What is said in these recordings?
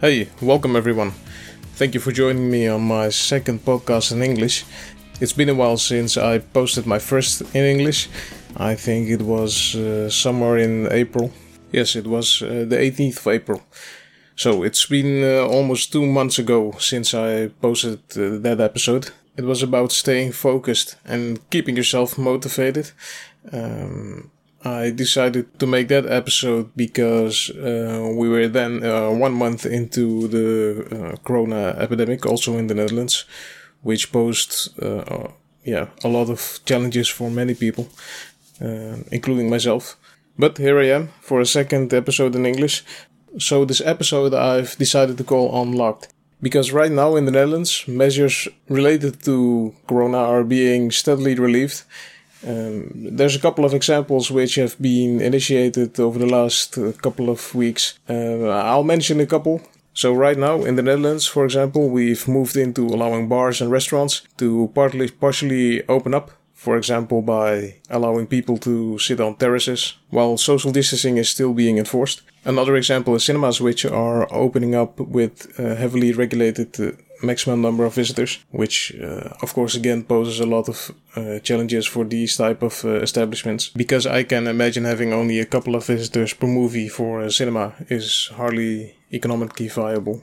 Hey, welcome everyone. Thank you for joining me on my second podcast in English. It's been a while since I posted my first in English. I think it was uh, somewhere in April. Yes, it was uh, the 18th of April. So it's been uh, almost two months ago since I posted uh, that episode. It was about staying focused and keeping yourself motivated. Um, I decided to make that episode because uh, we were then uh, one month into the uh, corona epidemic, also in the Netherlands, which posed uh, yeah a lot of challenges for many people, uh, including myself. But here I am for a second episode in English. So this episode I've decided to call Unlocked. Because right now in the Netherlands, measures related to Corona are being steadily relieved um, there's a couple of examples which have been initiated over the last uh, couple of weeks. Uh, I'll mention a couple. So right now in the Netherlands, for example, we've moved into allowing bars and restaurants to partly partially open up. For example, by allowing people to sit on terraces while social distancing is still being enforced. Another example is cinemas, which are opening up with uh, heavily regulated uh, maximum number of visitors, which uh, of course again poses a lot of uh, challenges for these type of uh, establishments because I can imagine having only a couple of visitors per movie for a cinema is hardly economically viable.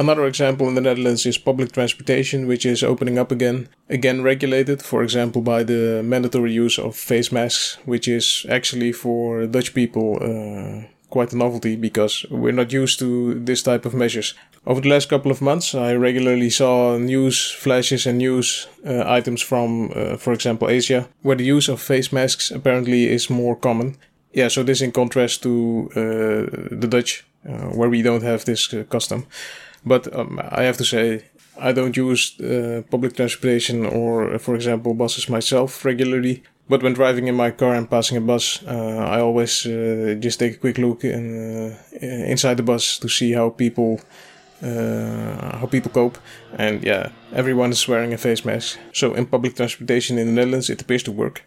Another example in the Netherlands is public transportation, which is opening up again, again regulated, for example, by the mandatory use of face masks, which is actually for Dutch people uh, quite a novelty because we're not used to this type of measures. Over the last couple of months, I regularly saw news flashes and news uh, items from, uh, for example, Asia, where the use of face masks apparently is more common. Yeah, so this in contrast to uh, the Dutch, uh, where we don't have this uh, custom. But um, I have to say, I don't use uh, public transportation or, for example, buses myself regularly. But when driving in my car and passing a bus, uh, I always uh, just take a quick look in, uh, inside the bus to see how people uh, how people cope. And yeah, everyone is wearing a face mask. So in public transportation in the Netherlands, it appears to work.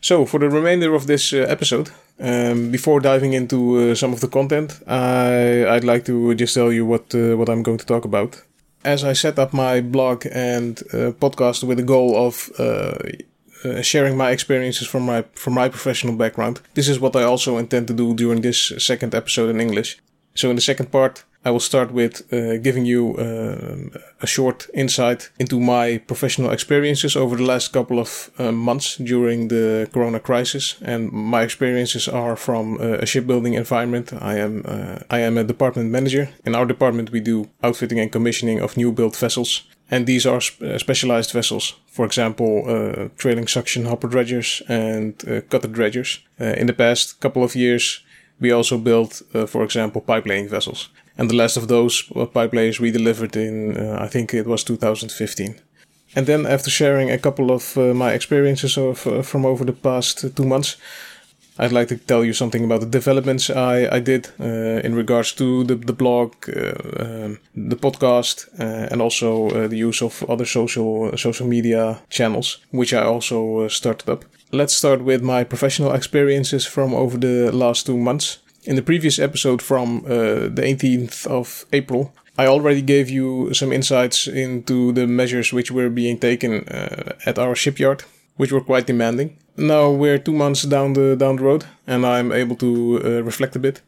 So for the remainder of this uh, episode, um, before diving into uh, some of the content, I, I'd like to just tell you what what I'm going to talk about. As I set up my blog and podcast with the goal of uh, sharing my experiences from my from my professional background. This is what I also intend to do during this second episode in English. So in the second part, I will start with uh, giving you uh, a short insight into my professional experiences over the last couple of uh, months during the Corona crisis, and my experiences are from uh, a shipbuilding environment. I am uh, I am a department manager. In our department, we do outfitting and commissioning of new built vessels, and these are sp- uh, specialized vessels. For example, uh, trailing suction hopper dredgers and uh, cutter dredgers. Uh, in the past couple of years, we also built, uh, for example, pipe laying vessels. And the last of those pipe layers we delivered in, I think it was 2015. And then after sharing a couple of my experiences of, from over the past two months, I'd like to tell you something about the developments I, I did uh, in regards to the, the blog, uh, um, the podcast, uh, and also uh, the use of other social social media channels, which I also uh, started up. Let's start with my professional experiences from over the last two months. In the previous episode from uh, the 18th of April, I already gave you some insights into the measures which were being taken at our shipyard, which were quite demanding now we're two months down the down the road, and I'm able to uh, reflect a bit.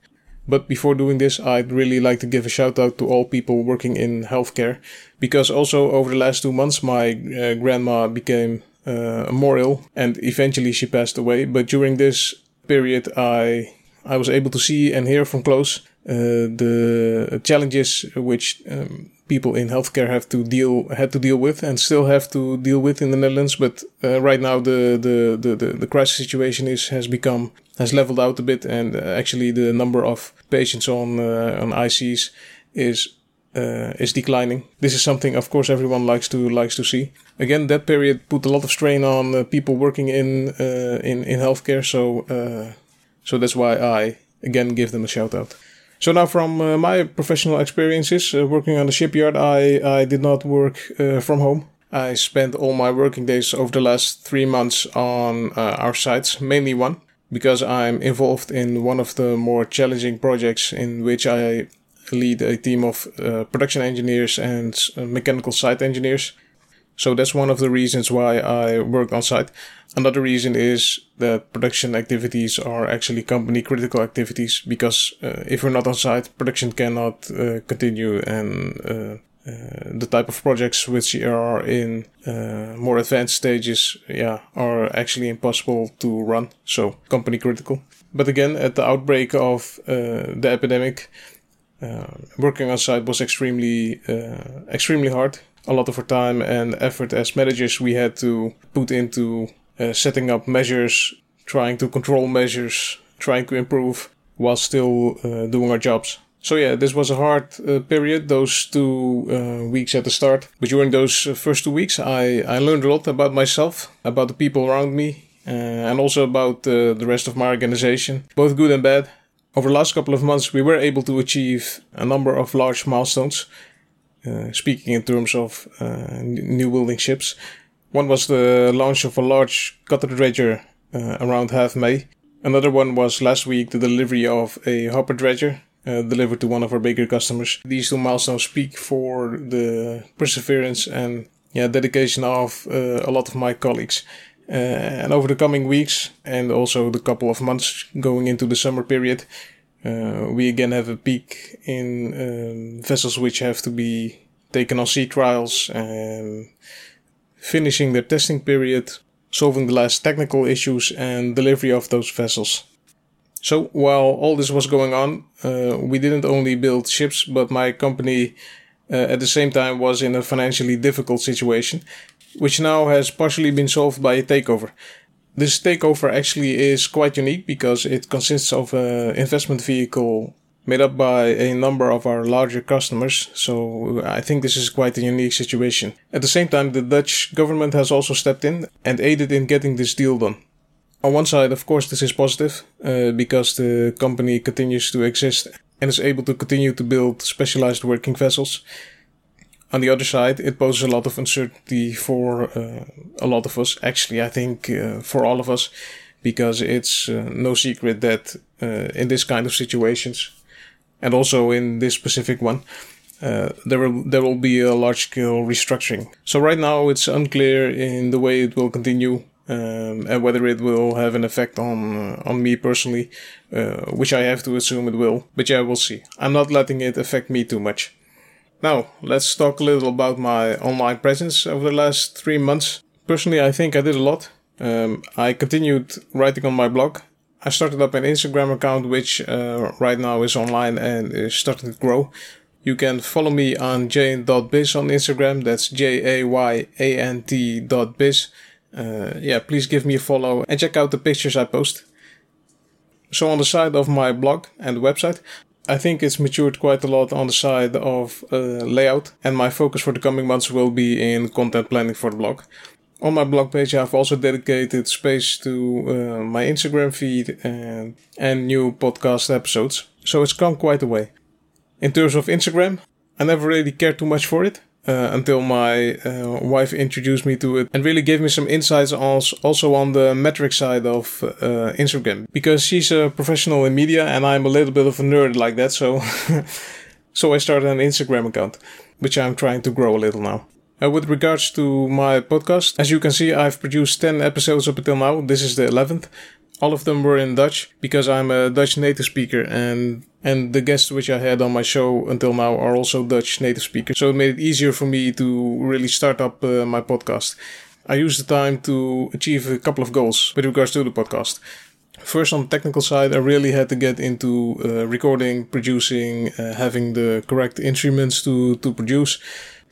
But before doing this, I'd really like to give a shout out to all people working in healthcare, because also over the last two months, my uh, grandma became uh, more ill, and eventually she passed away. But during this period, I I was able to see and hear from close uh, the challenges which um, people in healthcare have to deal had to deal with and still have to deal with in the Netherlands. But uh, right now the, the, the, the, the crisis situation is has become has leveled out a bit, and uh, actually the number of patients on uh, on ICs is uh, is declining. This is something, of course, everyone likes to likes to see. Again, that period put a lot of strain on uh, people working in uh, in in healthcare. So uh, so that's why I again give them a shout out. So now, from uh, my professional experiences uh, working on the shipyard, I I did not work uh, from home. I spent all my working days over the last three months on uh, our sites, mainly one, because I'm involved in one of the more challenging projects in which I lead a team of uh, production engineers and uh, mechanical site engineers. So that's one of the reasons why I work on site. Another reason is that production activities are actually company critical activities because uh, if we're not on site, production cannot uh, continue and uh, uh the type of projects which are in uh, more advanced stages, yeah, are actually impossible to run. So company critical. But again, at the outbreak of uh, the epidemic, working on site was extremely, extremely hard a lot of our time and effort as managers we had to put into uh, setting up measures, trying to control measures, trying to improve while still uh, doing our jobs. So yeah, this was a hard uh, period, those two uh, weeks at the start. But during those uh, first two weeks, I, I learned a lot about myself, about the people around me, uh, and also about the rest of my organization, both good and bad. Over the last couple of months, we were able to achieve a number of large milestones, uh, speaking in terms of uh, new building ships. One was the launch of a large cutter dredger uh, around half May. Another one was last week the delivery of a hopper dredger uh, delivered to one of our bigger customers. These two milestones speak for the perseverance and yeah, dedication of uh, a lot of my colleagues. Uh, and over the coming weeks and also the couple of months going into the summer period, uh, we again have a peak in um, vessels which have to be taken on sea trials and finishing their testing period, solving the last technical issues, and delivery of those vessels. So while all this was going on, uh, we didn't only build ships, but my company uh, at the same time was in a financially difficult situation, which now has partially been solved by a takeover. This takeover actually is quite unique because it consists of an investment vehicle made up by a number of our larger customers, so I think this is quite a unique situation. At the same time, the Dutch government has also stepped in and aided in getting this deal done. On one side, of course, this is positive uh, because the company continues to exist and is able to continue to build specialized working vessels. On the other side, it poses a lot of uncertainty for uh, a lot of us. Actually, I think uh, for all of us, because it's uh, no secret that uh, in this kind of situations, and also in this specific one, uh, there will there will be a large scale restructuring. So right now, it's unclear in the way it will continue. Um, and whether it will have an effect on uh, on me personally, which I have to assume it will. But yeah, we'll see. I'm not letting it affect me too much. Now, let's talk a little about my online presence over the last three months. Personally, I think I did a lot. Um, I continued writing on my blog. I started up an Instagram account, which uh, right now is online and is starting to grow. You can follow me on jayant.biz on Instagram. That's J A Y A N T dot biz. Uh, yeah, please give me a follow and check out the pictures I post. So on the side of my blog and website, I think it's matured quite a lot on the side of uh, layout, and my focus for the coming months will be in content planning for the blog. On my blog page, I've also dedicated space to uh, my Instagram feed and, and new podcast episodes, so it's come quite a way. In terms of Instagram, I never really cared too much for it uh, until my uh, wife introduced me to it and really gave me some insights also on the metric side of uh, Instagram because she's a professional in media and I'm a little bit of a nerd like that. So, so I started an Instagram account, which I'm trying to grow a little now. Uh, with regards to my podcast, as you can see, I've produced 10 episodes up until now. This is the 11th. All of them were in Dutch because I'm a Dutch native speaker and and the guests which I had on my show until now are also Dutch native speakers. So it made it easier for me to really start up uh, my podcast. I used the time to achieve a couple of goals with regards to the podcast. First, on the technical side, I really had to get into uh, recording, producing, uh, having the correct instruments to, to produce.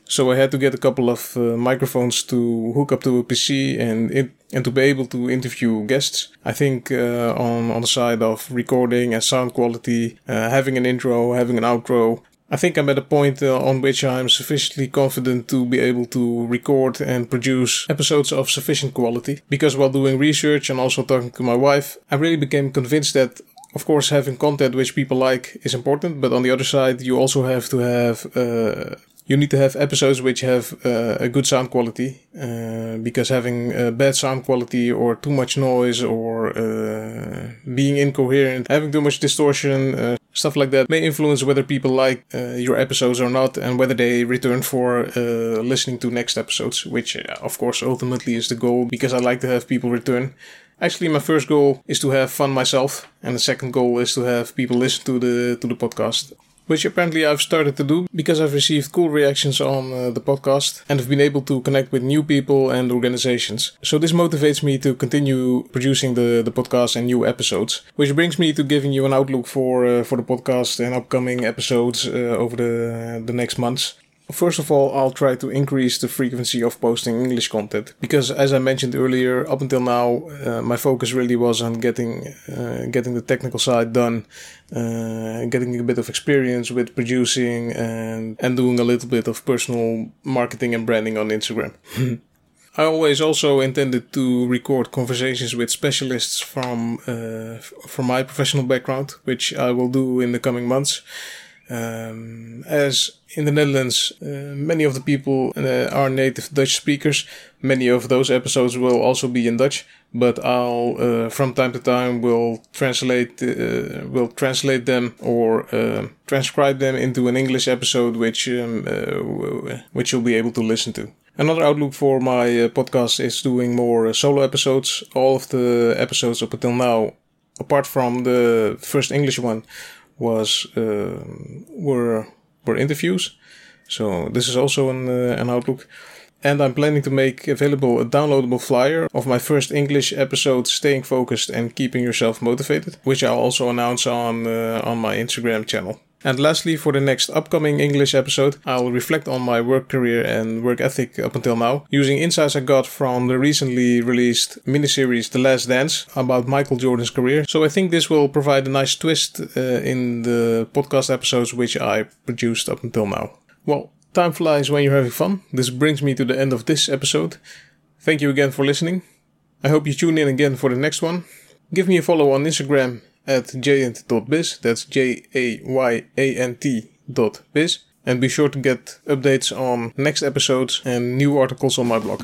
So I had to get a couple of uh, microphones to hook up to a PC and it, and to be able to interview guests. I think uh, on on the side of recording and sound quality, uh, having an intro, having an outro. I think I'm at a point uh, on which I'm sufficiently confident to be able to record and produce episodes of sufficient quality. Because while doing research and also talking to my wife, I really became convinced that of course, having content which people like is important, but on the other side, you also have to have uh, you need to have episodes which have uh, a good sound quality uh, because having uh, bad sound quality or too much noise or uh, being incoherent having too much distortion uh, stuff like that may influence whether people like your episodes or not and whether they return for listening to next episodes which of course ultimately is the goal because i like to have people return. Actually my first goal is to have fun myself and the second goal is to have people listen to the to the podcast which apparently I've started to do because I've received cool reactions on uh, the podcast and have been able to connect with new people and organizations. So this motivates me to continue producing the, the podcast and new episodes, which brings me to giving you an outlook for uh, for the podcast and upcoming episodes uh, over the the next months. First of all, I'll try to increase the frequency of posting English content because, as I mentioned earlier, up until now, uh, my focus really was on getting uh, getting the technical side done, uh, getting a bit of experience with producing and and doing a little bit of personal marketing and branding on Instagram. I always also intended to record conversations with specialists from uh, from my professional background, which I will do in the coming months. Um, as in the Netherlands, uh, many of the people uh, are native Dutch speakers. Many of those episodes will also be in Dutch, but I'll uh, from time to time will translate uh, will translate them or uh, transcribe them into an English episode, which um, uh, which you'll be able to listen to. Another outlook for my podcast is doing more solo episodes. All of the episodes up until now, apart from the first English one, was uh, were were interviews. So this is also an uh, an outlook. And I'm planning to make available a downloadable flyer of my first English episode, Staying Focused and Keeping Yourself Motivated, which I'll also announce on uh, on my Instagram channel. And lastly, for the next upcoming English episode, I'll reflect on my work career and work ethic up until now, using insights I got from the recently released miniseries The Last Dance about Michael Jordan's career. So I think this will provide a nice twist uh, in the podcast episodes which I produced up until now. Well, time flies when you're having fun. This brings me to the end of this episode. Thank you again for listening. I hope you tune in again for the next one. Give me a follow on Instagram at jayant.biz. That's J A Y A N T dot biz. And be sure to get updates on next episodes and new articles on my blog.